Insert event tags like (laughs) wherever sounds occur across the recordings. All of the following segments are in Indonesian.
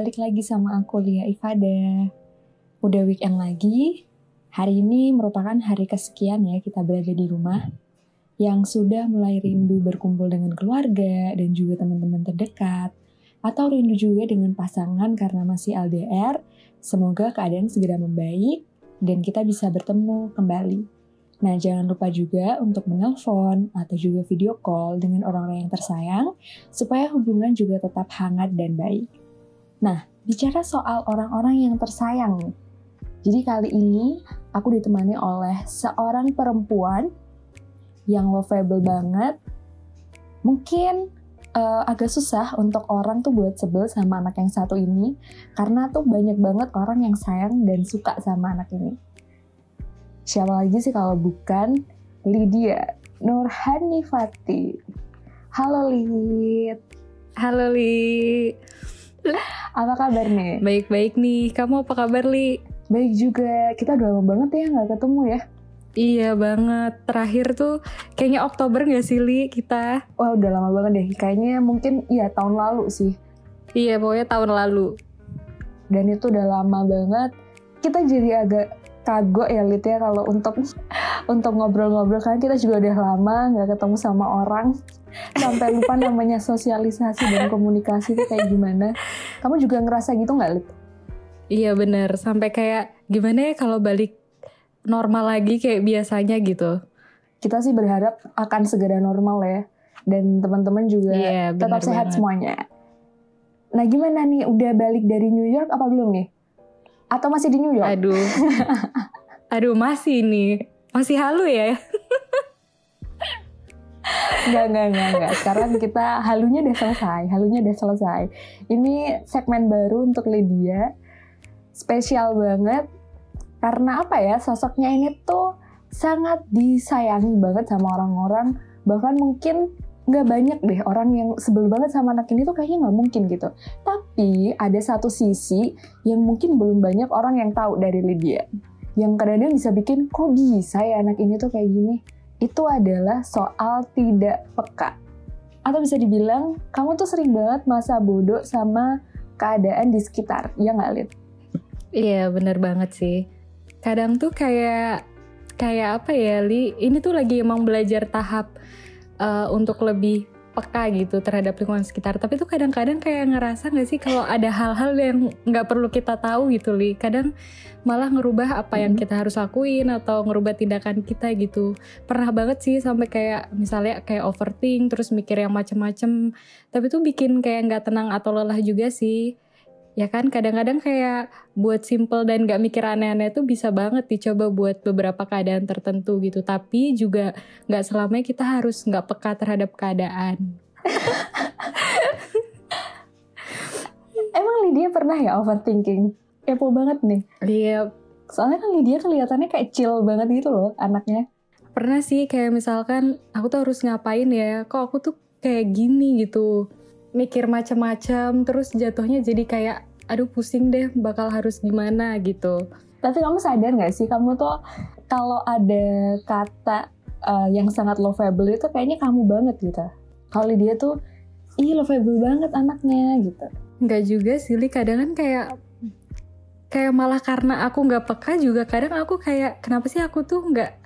Balik lagi sama aku Lia Ifada. Udah weekend lagi. Hari ini merupakan hari kesekian ya kita berada di rumah. Yang sudah mulai rindu berkumpul dengan keluarga dan juga teman-teman terdekat. Atau rindu juga dengan pasangan karena masih LDR. Semoga keadaan segera membaik dan kita bisa bertemu kembali. Nah, jangan lupa juga untuk menelpon atau juga video call dengan orang-orang yang tersayang supaya hubungan juga tetap hangat dan baik. Nah, bicara soal orang-orang yang tersayang. Jadi kali ini aku ditemani oleh seorang perempuan yang lovable banget. Mungkin uh, agak susah untuk orang tuh buat sebel sama anak yang satu ini karena tuh banyak banget orang yang sayang dan suka sama anak ini. Siapa lagi sih kalau bukan Lydia Nurhanifati. Halo Lid. Halo Li. Apa kabar nih? Baik-baik nih. Kamu apa kabar Li? Baik juga. Kita udah lama banget ya nggak ketemu ya. Iya banget. Terakhir tuh kayaknya Oktober gak sih Li kita? Wah udah lama banget deh. Kayaknya mungkin iya tahun lalu sih. Iya pokoknya tahun lalu. Dan itu udah lama banget. Kita jadi agak kagok ya Lid ya kalau untuk untuk ngobrol-ngobrol kan kita juga udah lama nggak ketemu sama orang sampai lupa namanya sosialisasi dan komunikasi itu kayak gimana. Kamu juga ngerasa gitu nggak Lid? Iya bener. Sampai kayak gimana ya kalau balik normal lagi kayak biasanya gitu. Kita sih berharap akan segera normal ya. Dan teman-teman juga Iya, bener tetap sehat banget. semuanya. Nah gimana nih, udah balik dari New York apa belum nih? Atau masih di New York? Aduh. (laughs) Aduh masih nih. Masih halu ya. Enggak, enggak, enggak, enggak. Sekarang kita halunya udah selesai, halunya udah selesai. Ini segmen baru untuk Lydia. Spesial banget. Karena apa ya, sosoknya ini tuh sangat disayangi banget sama orang-orang. Bahkan mungkin nggak banyak deh orang yang sebel banget sama anak ini tuh kayaknya nggak mungkin gitu. Tapi ada satu sisi yang mungkin belum banyak orang yang tahu dari Lydia. Yang kadang-kadang bisa bikin, kok bisa ya anak ini tuh kayak gini? itu adalah soal tidak peka. Atau bisa dibilang, kamu tuh sering banget masa bodoh sama keadaan di sekitar, ya nggak, Lid? Iya bener banget sih. Kadang tuh kayak kayak apa ya Li? Ini tuh lagi emang belajar tahap uh, untuk lebih peka gitu terhadap lingkungan sekitar. Tapi tuh kadang-kadang kayak ngerasa nggak sih kalau ada hal-hal yang nggak perlu kita tahu gitu Li. Kadang malah ngerubah apa yang Mhm. kita harus lakuin atau ngerubah tindakan kita gitu. Pernah banget sih sampai kayak misalnya kayak overthink terus mikir yang macem-macem. Tapi tuh bikin kayak nggak tenang atau lelah juga sih ya kan kadang-kadang kayak buat simple dan gak mikir aneh-aneh tuh bisa banget dicoba buat beberapa keadaan tertentu gitu tapi juga nggak selamanya kita harus nggak peka terhadap keadaan Emang Lydia pernah ya overthinking? Kepo banget nih. iya Soalnya kan Lydia kelihatannya kayak chill banget gitu loh anaknya. pernah sih kayak misalkan aku tuh harus ngapain ya kok aku tuh kayak gini gitu mikir macam-macam terus jatuhnya jadi kayak aduh pusing deh bakal harus gimana gitu Tapi kamu sadar nggak sih kamu tuh kalau ada kata uh, yang sangat lovable itu kayaknya kamu banget gitu. Kalau Lydia tuh, ih lovable banget anaknya gitu. Nggak juga sih, Li. Kadang kan kayak kayak malah karena aku nggak peka juga kadang aku kayak kenapa sih aku tuh nggak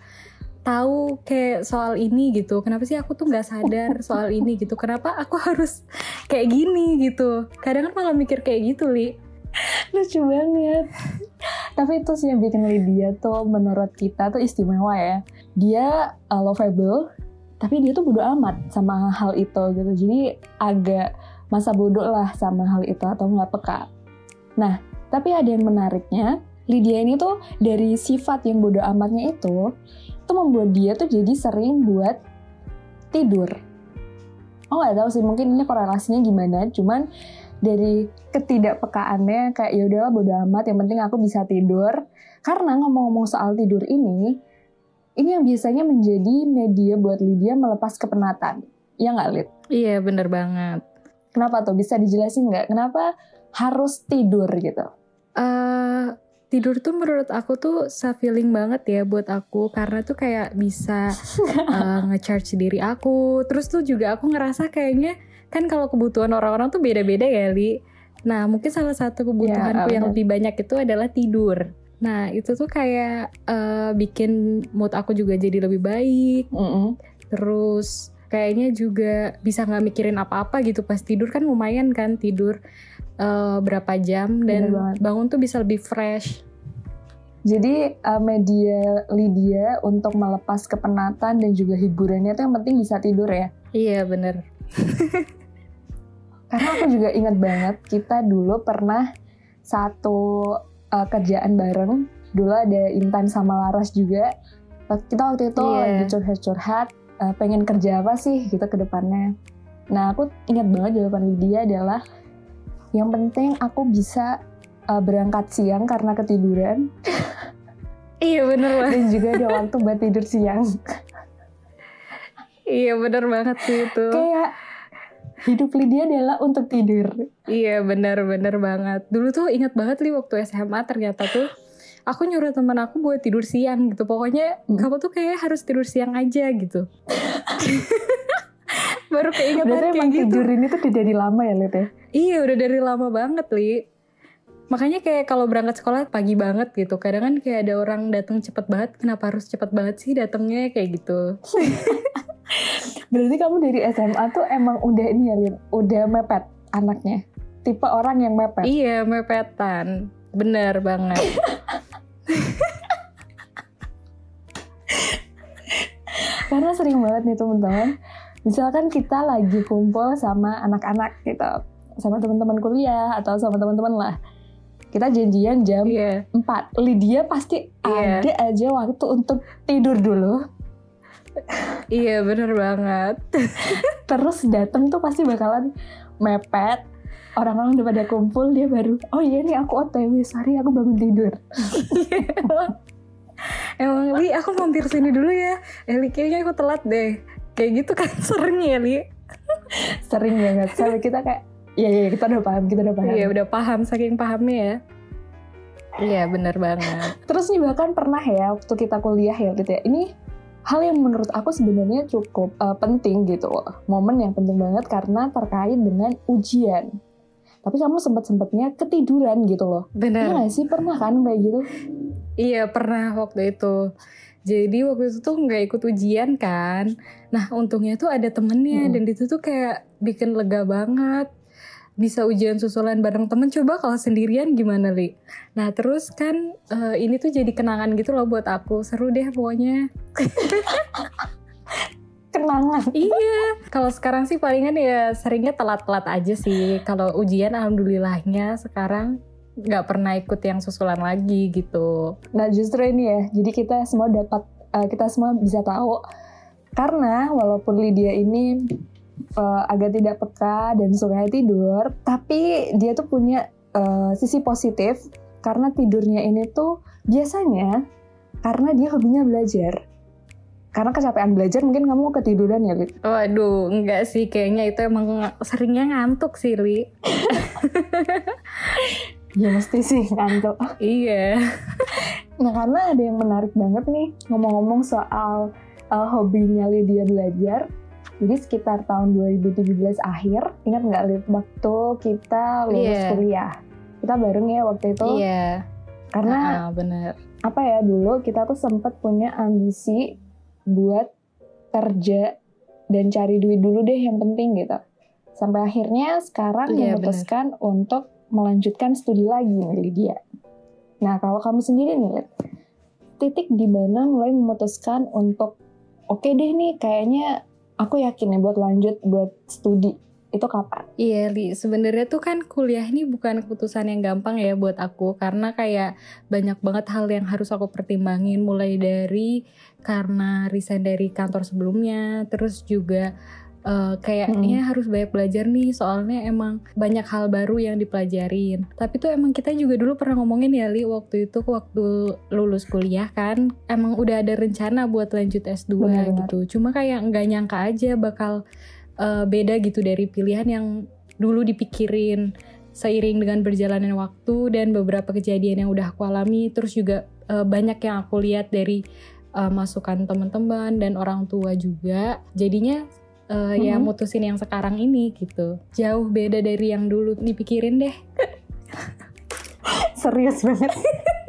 tahu kayak soal ini gitu. Kenapa sih aku tuh nggak sadar soal ini gitu. Kenapa aku harus kayak gini gitu. Kadang kan malah mikir kayak gitu, Li. Lucu banget. Tapi itu sih yang bikin Lydia tuh menurut kita tuh istimewa ya. Dia uh, lovable, tapi dia tuh bodo amat sama hal itu gitu. Jadi agak masa bodoh lah sama hal itu atau nggak peka. Nah, tapi ada yang menariknya, Lydia ini tuh dari sifat yang bodoh amatnya itu, itu membuat dia tuh jadi sering buat tidur. Oh nggak tahu sih, mungkin ini korelasinya gimana. Cuman dari ketidakpekaannya kayak ya udahlah bodo amat yang penting aku bisa tidur karena ngomong-ngomong soal tidur ini ini yang biasanya menjadi media buat Lydia melepas kepenatan ya nggak Lid? Iya, bener banget. Kenapa tuh bisa dijelasin nggak kenapa harus tidur gitu? eh tidur tuh menurut aku tuh self feeling banget ya buat aku karena tuh kayak bisa (laughs) eh, nge-charge diri aku. Terus tuh juga aku ngerasa kayaknya kan kalau kebutuhan orang-orang tuh beda-beda ya, Li. Nah, mungkin salah satu kebutuhanku Ya, yang lebih banyak itu adalah tidur. Nah, itu tuh kayak eh, bikin mood aku juga jadi lebih baik. Mm-mm. Terus kayaknya juga bisa nggak mikirin apa-apa gitu pas tidur kan lumayan kan tidur eh, berapa jam dan bangun tuh bisa lebih fresh. Jadi uh, media Lydia untuk melepas kepenatan dan juga hiburannya itu yang penting bisa tidur ya. Iya bener. (laughs) Karena aku juga ingat banget kita dulu pernah satu uh, kerjaan bareng. Dulu ada Intan sama Laras juga. Kita waktu itu Iya. lagi curhat-curhat, uh, pengen kerja apa sih gitu ke depannya. Nah aku ingat banget jawaban Lydia adalah yang penting aku bisa uh, berangkat siang karena ketiduran Iya bener banget. dan juga ada waktu buat tidur siang. Iya bener banget sih itu. Kayak hidup Lydia adalah untuk tidur. Iya bener-bener banget. Dulu tuh ingat banget li waktu SMA ternyata tuh aku nyuruh teman aku buat tidur siang gitu. Pokoknya Hmm. kamu tuh kayak harus tidur siang aja gitu. (laughs) Baru keinget Berarti kayak emang gitu. tidur ini tuh dari lama ya Lid ya? Iya udah dari lama banget li. Makanya kayak kalau berangkat sekolah pagi banget gitu. Kadang kan kayak ada orang datang cepet banget. Kenapa harus cepet banget sih datangnya kayak gitu. (laughs) Berarti kamu dari SMA tuh emang udah ini ya Lid, udah mepet anaknya. Tipe orang yang mepet. Iya mepetan. Bener banget. (laughs) Karena sering banget nih teman-teman. Misalkan kita lagi kumpul sama anak-anak gitu, sama teman-teman kuliah atau sama teman-teman lah. Kita janjian jam Iya. 4. Lydia pasti Iya. ada aja waktu untuk tidur dulu. Iya bener banget. (laughs) Terus dateng tuh pasti bakalan mepet. Orang-orang udah pada kumpul, dia baru, oh iya nih aku OTW, sorry aku bangun tidur. (laughs) Emang Li aku mampir sini dulu ya Eh Li kayaknya aku telat deh Kayak gitu kan (laughs) sering ya Li Sering banget, sampai kita kayak, iya iya kita udah paham, kita udah paham. Iya udah paham saking pahamnya ya Iya bener banget (laughs) Terus nih bahkan pernah ya, waktu kita kuliah ya gitu ya, ini hal yang menurut aku sebenarnya cukup uh, penting gitu loh. Momen yang penting banget karena terkait dengan ujian. Tapi kamu sempat-sempatnya ketiduran gitu loh. Iya Bener nggak sih? Pernah kan kayak gitu? Iya pernah waktu itu Jadi waktu itu tuh nggak ikut ujian kan Nah untungnya tuh ada temennya Mm-mm. Dan itu tuh kayak bikin lega banget bisa ujian susulan bareng temen coba kalau sendirian gimana li nah terus kan eh, ini tuh jadi kenangan gitu loh buat aku seru deh pokoknya (laughs) Kenangan. Iya, kalau sekarang sih palingan ya seringnya telat-telat aja sih. Kalau ujian alhamdulillahnya sekarang nggak pernah ikut yang susulan lagi gitu. Nah justru ini ya, jadi kita semua dapat, eh, kita semua bisa tahu karena walaupun Lydia ini eh, agak tidak peka dan suka tidur, tapi dia tuh punya eh, sisi positif karena tidurnya ini tuh biasanya karena dia hobinya belajar. Karena kecapean belajar mungkin kamu ketiduran ya, Lid? Waduh, enggak sih kayaknya itu emang ng- seringnya ngantuk sih, Li. (laughs) Ya mesti sih ngantuk. Iya. (laughs) Nah karena ada yang menarik banget nih ngomong-ngomong soal uh, hobinya Lydia belajar. Jadi sekitar tahun 2017 akhir, ingat nggak Lid, waktu kita lulus Iya. kuliah. Kita bareng ya waktu itu. Iya. Karena Ah, bener. apa ya dulu kita tuh sempat punya ambisi buat kerja dan cari duit dulu deh yang penting gitu. Sampai akhirnya sekarang Iya, memutuskan untuk melanjutkan studi lagi nih Lydia. Nah kalau kamu sendiri nih Lid, titik di mana mulai memutuskan untuk oke deh nih kayaknya aku yakin nih buat lanjut buat studi itu kapan? Iya, Li. Sebenarnya tuh kan kuliah ini bukan keputusan yang gampang ya buat aku karena kayak banyak banget hal yang harus aku pertimbangin mulai dari karena resign dari kantor sebelumnya, terus juga eh, kayaknya harus banyak belajar nih soalnya emang banyak hal baru yang dipelajarin. Tapi tuh emang kita juga dulu pernah ngomongin ya Li waktu itu waktu lulus kuliah kan emang udah ada rencana buat lanjut S2 Benar-benar. gitu. Cuma kayak nggak nyangka aja bakal eh, beda gitu dari pilihan yang dulu dipikirin seiring dengan berjalannya waktu dan beberapa kejadian yang udah aku alami terus juga eh, banyak yang aku lihat dari eh, masukan teman-teman dan orang tua juga jadinya eh, ya Mhm. mutusin yang sekarang ini gitu jauh beda dari yang dulu dipikirin deh (laughs) serius banget.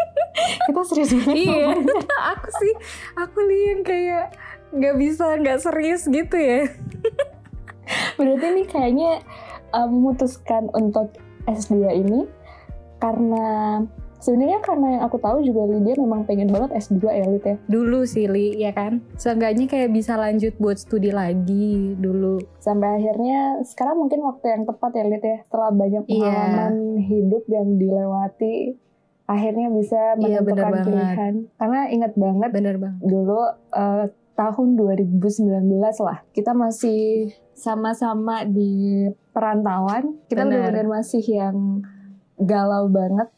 (laughs) Kita serius banget. iya, (laughs) aku sih, aku nih yang kayak nggak bisa nggak serius gitu ya. Berarti ini kayaknya uh, memutuskan untuk S2 ini karena sebenarnya karena yang aku tahu juga Lydia memang pengen banget S2 ya Lid ya. Dulu sih Li, ya kan? Seenggaknya kayak bisa lanjut buat studi lagi dulu. Sampai akhirnya sekarang mungkin waktu yang tepat ya Lid ya. Setelah banyak Iya. pengalaman hidup yang dilewati akhirnya bisa Iya, menentukan banget. pilihan. Karena ingat banget Bener banget. dulu eh, tahun 2019 lah kita masih sama-sama di perantauan kita benar-benar masih yang galau banget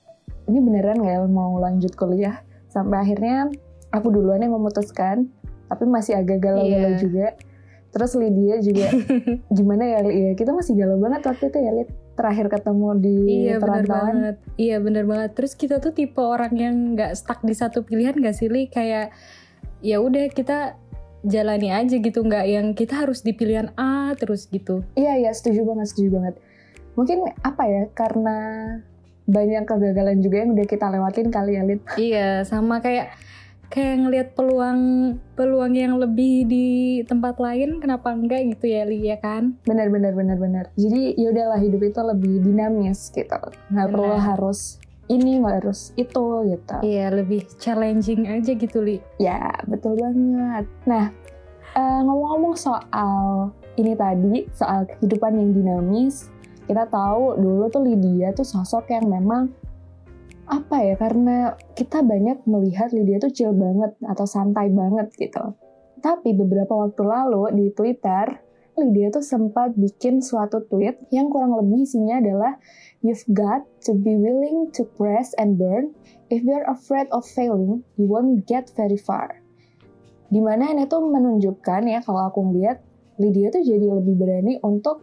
ini beneran nggak ya mau lanjut kuliah sampai akhirnya aku duluan yang memutuskan tapi masih agak galau-galau Iya. juga terus Lydia juga (laughs) gimana ya? Ya, kita masih galau banget waktu itu ya Lid terakhir ketemu di Iya bener perantauan banget. Iya bener banget. Terus kita tuh tipe orang yang nggak stuck di satu pilihan gak sih Li? Kayak ya udah kita jalani aja gitu nggak yang kita harus di pilihan A terus gitu. Iya iya setuju banget setuju banget. Mungkin apa ya karena banyak kegagalan juga yang udah kita lewatin kali ya Lid. iya sama kayak kayak ngelihat peluang peluang yang lebih di tempat lain kenapa enggak gitu ya Li ya kan? Benar benar benar benar. Jadi ya udahlah hidup itu lebih dinamis gitu. Nggak perlu Benar. harus ini nggak harus itu gitu. Iya lebih challenging aja gitu Li. Ya betul banget. Nah eh, ngomong-ngomong soal ini tadi soal kehidupan yang dinamis, kita tahu dulu tuh Lydia tuh sosok yang memang apa ya karena kita banyak melihat Lydia tuh chill banget atau santai banget gitu. Tapi beberapa waktu lalu di Twitter Lydia tuh sempat bikin suatu tweet yang kurang lebih isinya adalah You've got to be willing to press and burn. If you're afraid of failing, you won't get very far. Di mana ini tuh menunjukkan ya kalau aku ngeliat Lydia tuh jadi lebih berani untuk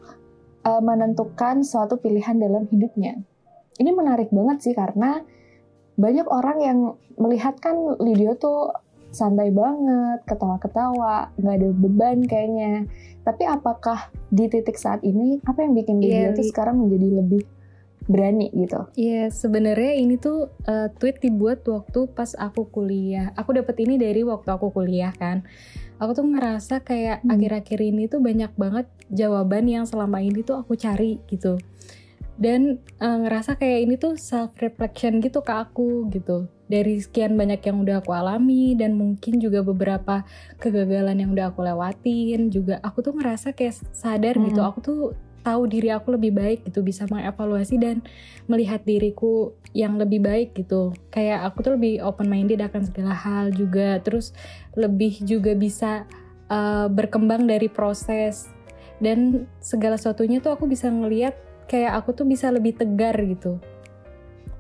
uh, menentukan suatu pilihan dalam hidupnya. Ini menarik banget sih karena banyak orang yang melihat kan Lydia tuh santai banget, ketawa-ketawa, nggak ada beban kayaknya. Tapi apakah di titik saat ini apa yang bikin Iya, tuh Li. sekarang menjadi lebih berani gitu? Iya, sebenarnya ini tuh uh, tweet dibuat waktu pas aku kuliah. Aku dapat ini dari waktu aku kuliah kan. Aku tuh ngerasa kayak Hmm. akhir-akhir ini tuh banyak banget jawaban yang selama ini tuh aku cari gitu. Dan uh, ngerasa kayak ini tuh self reflection gitu ke aku gitu. Dari sekian banyak yang udah aku alami dan mungkin juga beberapa kegagalan yang udah aku lewatin juga aku tuh ngerasa kayak sadar gitu. Hmm. Aku tuh tahu diri aku lebih baik gitu, bisa mengevaluasi dan melihat diriku yang lebih baik gitu. Kayak aku tuh lebih open minded akan segala hal juga. Terus lebih juga bisa uh, berkembang dari proses dan segala sesuatunya tuh aku bisa ngelihat kayak aku tuh bisa lebih tegar gitu.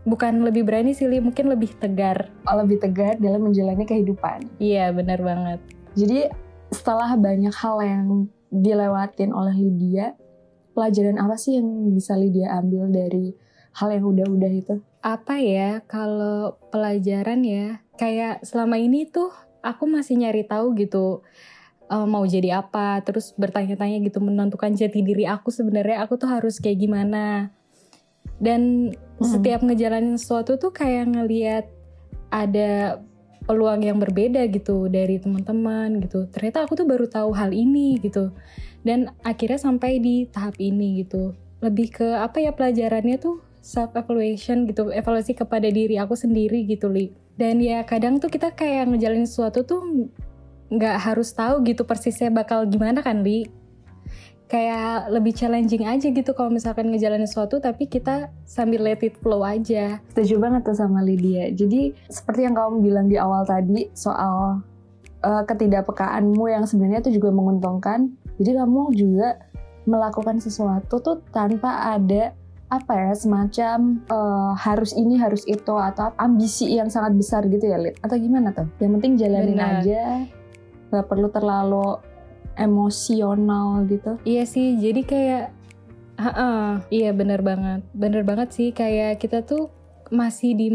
Bukan lebih berani sih, Li, mungkin lebih tegar. Oh, lebih tegar dalam menjalani kehidupan. Iya, benar banget. Jadi setelah banyak hal yang dilewatin oleh Lydia, pelajaran apa sih yang bisa Lydia ambil dari hal yang udah-udah itu? Apa ya kalau pelajaran ya, kayak selama ini tuh aku masih nyari tahu gitu eh, mau jadi apa, terus bertanya-tanya gitu menentukan jati diri aku sebenarnya aku tuh harus kayak gimana. Dan Hmm. setiap ngejalanin sesuatu tuh kayak ngeliat ada peluang yang berbeda gitu dari teman-teman gitu. Ternyata aku tuh baru tahu hal ini gitu. Dan akhirnya sampai di tahap ini gitu. Lebih ke apa ya pelajarannya tuh self evaluation gitu, evaluasi kepada diri aku sendiri gitu, Li. Dan ya kadang tuh kita kayak ngejalanin sesuatu tuh nggak harus tahu gitu persisnya bakal gimana kan, Li. Kayak lebih challenging aja gitu kalau misalkan ngejalanin sesuatu tapi kita sambil let it flow aja. Setuju banget tuh sama Lydia. Jadi seperti yang kamu bilang di awal tadi soal uh, ketidakpekaanmu yang sebenarnya itu juga menguntungkan. Jadi kamu juga melakukan sesuatu tuh tanpa ada apa ya semacam uh, harus ini harus itu atau ambisi yang sangat besar gitu ya Lid? Atau gimana tuh? Yang penting jalanin Benar. aja nggak perlu terlalu emosional gitu. Iya sih, jadi kayak, "Ha-ha, iya bener banget, bener banget sih kayak kita tuh masih di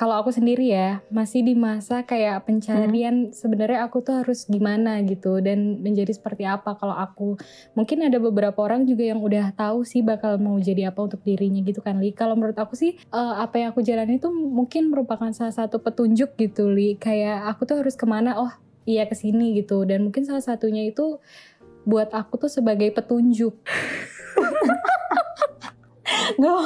kalau aku sendiri ya masih di masa kayak pencarian hmm. sebenarnya aku tuh harus gimana gitu dan menjadi seperti apa. Kalau aku mungkin ada beberapa orang juga yang udah tahu sih bakal mau jadi apa untuk dirinya gitu kan Li. Kalau menurut aku sih uh, apa yang aku jalani itu mungkin merupakan salah satu petunjuk gitu Li. Kayak aku tuh harus ke mana? Oh iya ke sini gitu. Dan mungkin salah satunya itu buat aku tuh sebagai petunjuk. (laughs) Gak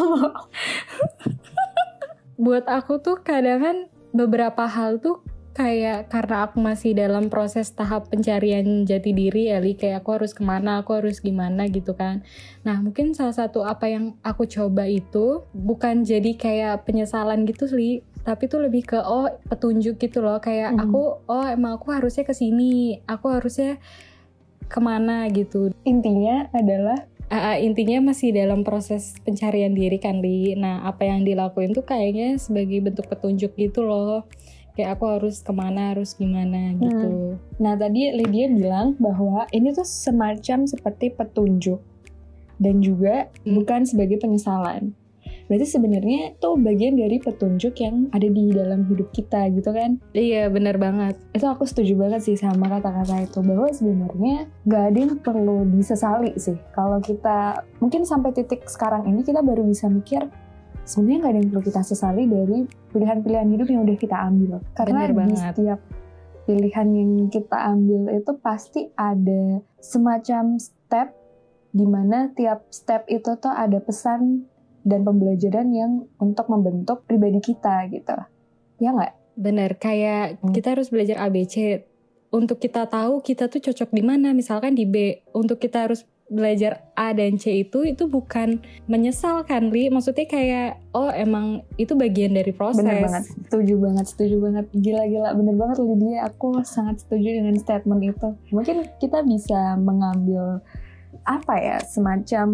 buat aku tuh kadang kan beberapa hal tuh kayak karena aku masih dalam proses tahap pencarian jati diri ya Li kayak aku harus ke mana aku harus gimana gitu kan. Nah mungkin salah satu apa yang aku coba itu bukan jadi kayak penyesalan gitu Li tapi tuh lebih ke oh petunjuk gitu loh. Kayak hmm. aku oh emang aku harusnya ke sini aku harusnya ke mana gitu. Intinya adalah uh, intinya masih dalam proses pencarian diri kan di nah apa yang dilakuin tuh kayaknya sebagai bentuk petunjuk gitu loh kayak aku harus ke mana harus gimana gitu hmm. nah tadi Lydia bilang bahwa ini tuh semacam seperti petunjuk dan juga hmm. bukan sebagai penyesalan berarti sebenarnya itu bagian dari petunjuk yang ada di dalam hidup kita gitu kan? Iya benar banget. Itu aku setuju banget sih sama kata-kata itu bahwa sebenarnya gak ada yang perlu disesali sih. Kalau kita mungkin sampai titik sekarang ini kita baru bisa mikir sebenarnya gak ada yang perlu kita sesali dari pilihan-pilihan hidup yang udah kita ambil. Karena di setiap pilihan yang kita ambil itu pasti ada semacam step di mana tiap step itu tuh ada pesan dan pembelajaran yang untuk membentuk pribadi kita gitu. Ya nggak? Bener, kayak hmm. kita harus belajar ABC. Untuk kita tahu kita tuh cocok di mana, misalkan di B. Untuk kita harus belajar A dan C itu itu bukan menyesalkan Li maksudnya kayak oh emang itu bagian dari proses bener banget setuju banget setuju banget gila-gila bener banget Lydia aku sangat setuju dengan statement itu mungkin kita bisa mengambil apa ya semacam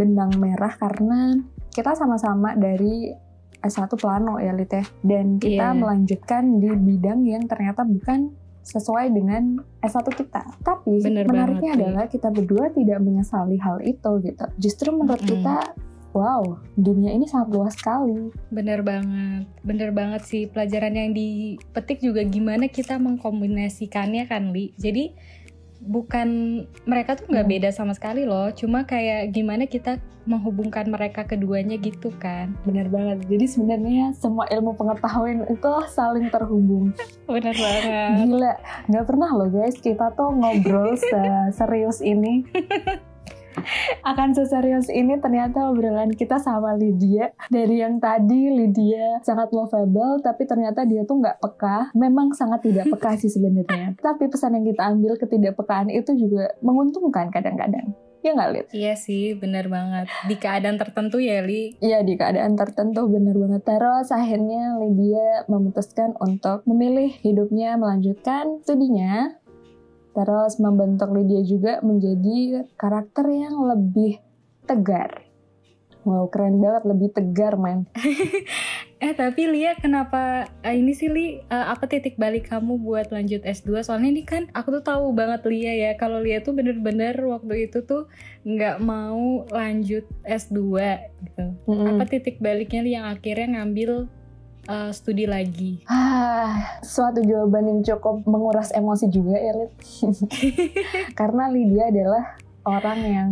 benang merah karena kita sama-sama dari S1 plano ya Lit ya. Dan kita yeah. melanjutkan di bidang yang ternyata bukan sesuai dengan S1 kita. Tapi Bener menariknya banget, adalah kita berdua tidak menyesali hal itu gitu. Justru menurut mm -hmm. kita Wow, dunia ini sangat luas sekali. Bener banget, bener banget sih. Pelajaran yang dipetik juga gimana kita mengkombinasikannya kan, Li. Jadi bukan mereka tuh nggak hmm. beda sama sekali loh. Cuma kayak gimana kita menghubungkan mereka keduanya gitu kan. Benar banget. Jadi sebenarnya semua ilmu pengetahuan itu saling terhubung. (laughs) Benar banget. Gila. Nggak pernah loh guys. Kita tuh ngobrol (laughs) serius ini (laughs) akan seserius ini ternyata obrolan kita sama Lydia. Dari yang tadi Lydia sangat lovable, tapi ternyata dia tuh nggak peka. Memang sangat tidak peka sih sebenarnya. (laughs) Tapi pesan yang kita ambil ketidakpekaan itu juga menguntungkan kadang-kadang. Ya nggak, Lid? Iya sih, bener banget. Di keadaan tertentu ya, Li? Iya, di keadaan tertentu bener banget. Terus akhirnya Lydia memutuskan untuk memilih hidupnya melanjutkan studinya Terus membentuk Lydia juga menjadi karakter yang lebih tegar. Wow, keren banget, lebih tegar, man. (laughs) eh, tapi Lia kenapa uh, ini sih Li uh, apa titik balik kamu buat lanjut S2? Soalnya ini kan aku tuh tahu banget Lia ya, kalau Lia tuh bener-bener waktu itu tuh nggak mau lanjut S2 gitu. Mm -hmm. Apa titik baliknya Li yang akhirnya ngambil uh, studi lagi? Ah, suatu jawaban yang cukup menguras emosi juga ya, Lid. (laughs) Karena Lydia adalah orang yang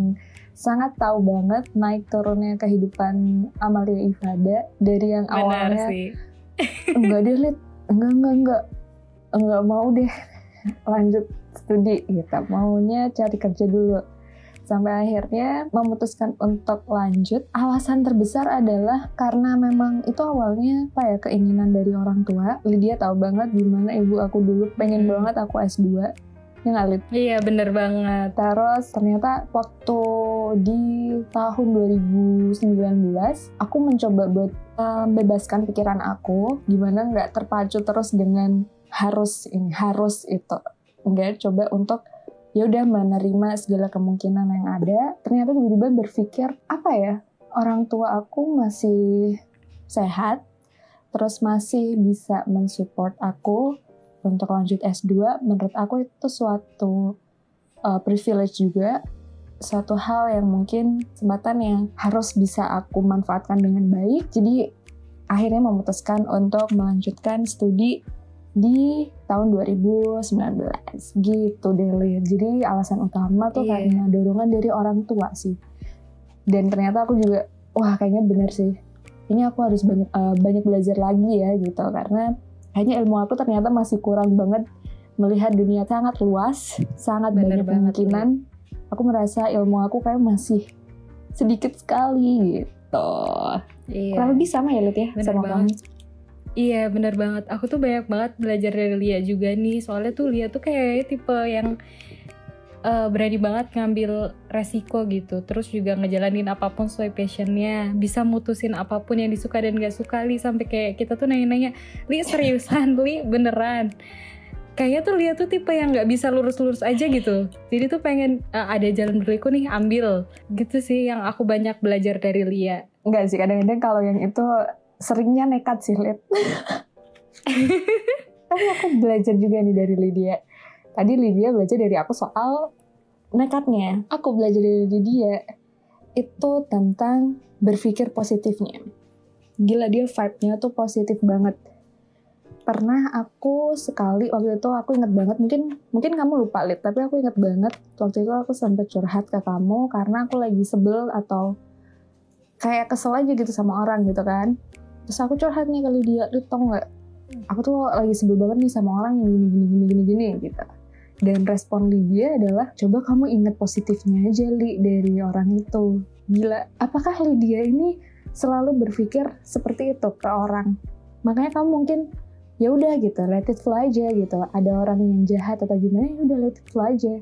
sangat tahu banget naik turunnya kehidupan Amalia Ifada dari yang Benar awalnya sih. (laughs) enggak deh Lid, enggak enggak enggak enggak mau deh lanjut studi gitu maunya cari kerja dulu sampai akhirnya memutuskan untuk lanjut. Alasan terbesar adalah karena memang itu awalnya apa ya keinginan dari orang tua. Lydia tahu banget gimana ibu aku dulu pengen hmm. banget aku S2 Ya ngalit. Iya bener banget. Terus ternyata waktu di tahun 2019 aku mencoba buat membebaskan pikiran aku gimana nggak terpacu terus dengan harus ini harus itu. Enggak coba untuk ya udah menerima segala kemungkinan yang ada. Ternyata tiba-tiba berpikir apa ya orang tua aku masih sehat terus masih bisa mensupport aku untuk lanjut S2 menurut aku itu suatu uh, privilege juga suatu hal yang mungkin kesempatan yang harus bisa aku manfaatkan dengan baik. Jadi akhirnya memutuskan untuk melanjutkan studi di tahun 2019 gitu deh Lid. Jadi alasan utama tuh Iya. karena dorongan dari orang tua sih. Dan ternyata aku juga wah kayaknya bener sih. Ini aku harus banyak eh, banyak belajar lagi ya gitu karena kayaknya ilmu aku ternyata masih kurang banget melihat dunia sangat luas, sangat Bener banyak banget, kemungkinan. Aku merasa ilmu aku kayak masih sedikit sekali gitu. Iya. Kurang lebih sama ya Lid ya Bener sama banget. kamu. Iya bener banget. Aku tuh banyak banget belajar dari Lia juga nih. Soalnya tuh Lia tuh kayak tipe yang eh, berani banget ngambil resiko gitu. Terus juga ngejalanin apa pun sesuai passionnya. Bisa mutusin apa pun yang disuka dan gak suka Li. Sampai kayak kita tuh nanya-nanya, Li seriusan? Li beneran? Kayaknya tuh Lia tuh tipe yang gak bisa lurus-lurus aja gitu. Jadi tuh pengen eh, ada jalan berliku nih ambil. Gitu sih yang aku banyak belajar dari Lia. Enggak sih, kadang-kadang kalau yang itu seringnya nekat sih, Lid. (laughs) Tapi aku belajar juga nih dari Lydia. Tadi Lydia belajar dari aku soal nekatnya. Aku belajar dari Lydia itu tentang berpikir positifnya. Gila dia vibe-nya tuh positif banget. Pernah aku sekali waktu itu aku inget banget mungkin mungkin kamu lupa Lid tapi aku inget banget waktu itu aku sempat curhat ke kamu karena aku lagi sebel atau kayak kesel aja gitu sama orang gitu kan terus aku curhat nih ke Lydia lu tau nggak? Aku tuh lagi sebel banget nih sama orang yang gini gini gini gini gini gitu. Dan respon Lydia adalah coba kamu inget positifnya aja Li dari orang itu. Gila apakah Lydia ini selalu berpikir seperti itu ke orang? Makanya kamu mungkin ya udah gitu let it flow aja gitu. Ada orang yang jahat atau gimana ya udah let it flow aja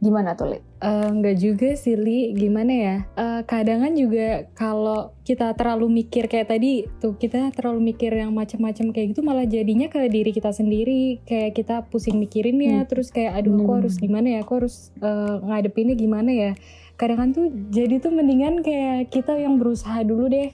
gimana tuh Li? Enggak juga sih Li, gimana ya? Eh, kadangan juga kalau kita terlalu mikir kayak tadi tuh kita terlalu mikir yang macam-macam kayak gitu malah jadinya ke diri kita sendiri kayak kita pusing mikirinnya Hmm. terus kayak aduh aku harus gimana ya? Aku harus eh, ngadepinnya gimana ya? Kadang tuh jadi tuh mendingan kayak kita yang berusaha dulu deh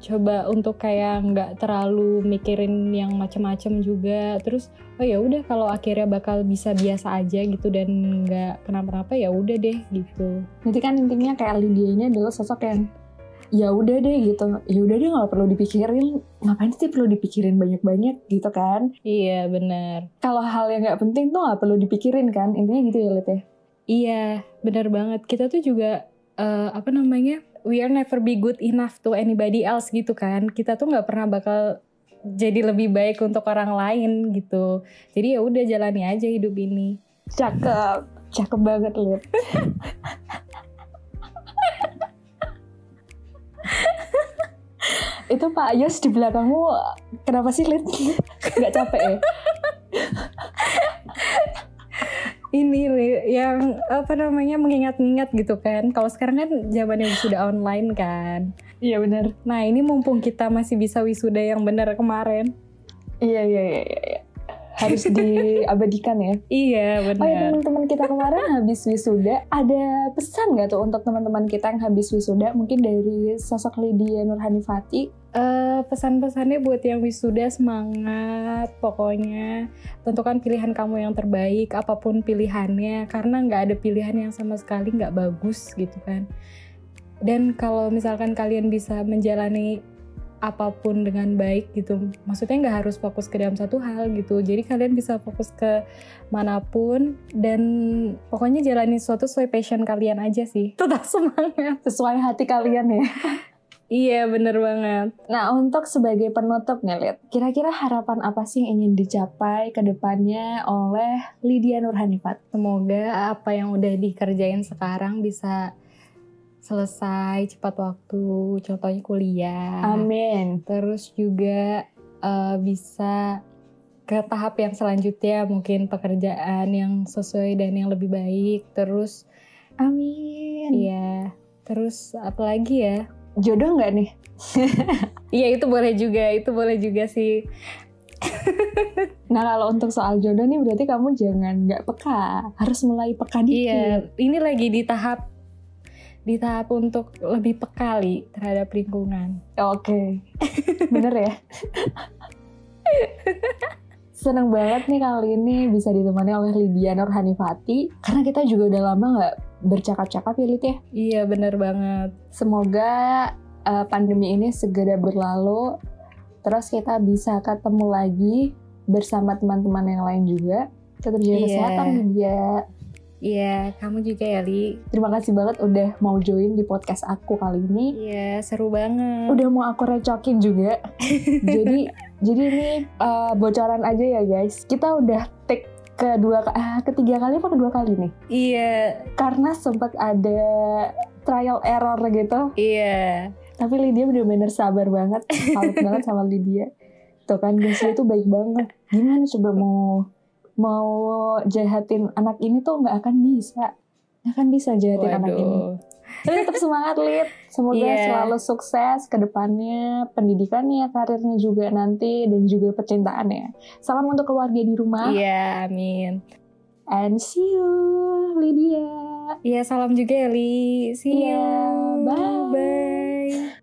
coba untuk kayak nggak terlalu mikirin yang macam-macam juga. Terus oh ya udah kalau akhirnya bakal bisa biasa aja gitu dan nggak kenapa-napa ya udah deh gitu. Nanti kan intinya kayak Lydia ini adalah sosok yang ya udah deh gitu. Ya udah deh nggak perlu dipikirin. Ngapain sih perlu dipikirin banyak-banyak gitu kan? Iya bener kalau hal yang nggak penting tuh nggak perlu dipikirin kan? Intinya gitu ya ya? Iya bener banget. Kita tuh juga eh, apa namanya we are never be good enough to anybody else gitu kan. Kita tuh nggak pernah bakal jadi lebih baik untuk orang lain gitu. Jadi ya udah jalani aja hidup ini. Cakep. Cakep banget Lit itu Pak Yos di belakangmu kenapa sih Lit nggak capek ya ini yang apa namanya mengingat-ingat gitu kan. Kalau sekarang kan zamannya sudah online kan. iya benar Nah ini mumpung kita masih bisa wisuda yang benar kemarin. iya iya iya iya, iya. harus diabadikan ya (laughs) Iya Oh ya benar. teman-teman kita kemarin habis wisuda, ada pesan nggak tuh untuk teman-teman kita yang habis wisuda? Mungkin dari sosok Lydia Nurhanifati. Eh, pesan-pesannya buat yang wisuda semangat pokoknya. Tentukan pilihan kamu yang terbaik apa pun pilihannya karena nggak ada pilihan yang sama sekali nggak bagus gitu kan. Dan kalau misalkan kalian bisa menjalani apa pun dengan baik gitu maksudnya nggak harus fokus ke dalam satu hal gitu. Jadi kalian bisa fokus ke mana pun dan pokoknya jalani sesuatu sesuai passion kalian aja sih. Tetap semangat. Sesuai hati kalian ya. (laughs) iya bener banget Nah untuk sebagai penutup nih Lid, kira-kira harapan apa sih yang ingin dicapai ke depannya oleh Lydia Nurhanifat? Semoga apa yang udah dikerjain sekarang bisa selesai cepat waktu, contohnya kuliah. Amin. Terus juga eh, bisa ke tahap yang selanjutnya, mungkin pekerjaan yang sesuai dan yang lebih baik. Terus, Amin. iya. Terus apa lagi ya? Jodoh nggak nih? (laughs) Iya itu boleh juga, itu boleh juga sih. Nah kalau untuk soal jodoh nih berarti kamu jangan nggak peka, harus mulai peka dikit. Iya, ini lagi di tahap di tahap untuk lebih pekali terhadap lingkungan. Oke, bener ya. Seneng banget nih kali ini bisa ditemani oleh Lydia Nurhanifati karena kita juga udah lama nggak bercakap-cakap ya Lid ya. Iya bener banget. Semoga uh, pandemi ini segera berlalu, terus kita bisa ketemu lagi bersama teman-teman yang lain juga. Tetap jaga Iya. kesehatan dia. Iya, kamu juga ya, Li. Terima kasih banget udah mau join di podcast aku kali ini. Iya, seru banget. Udah mau aku recokin juga. (laughs) jadi jadi ini uh, bocoran aja ya guys. Kita udah take kedua ah, ketiga kali apa kedua kali nih? Iya, Karena sempat ada trial error gitu. iya. Tapi Lydia bener-bener sabar banget, salut (laughs) banget sama Lydia. Tuh kan guys, dia tuh baik banget. Gimana coba mau mau jahatin anak ini tuh nggak akan bisa, nggak akan bisa jahatin anak ini. Tapi tetap semangat Lid, semoga Iya. selalu sukses ke depannya, pendidikannya, karirnya juga nanti dan juga percintaannya. Salam untuk keluarga di rumah, Iya, amin. and see you Lydia. Iya, salam juga ya, Li. See Iya, you. bye. Bye.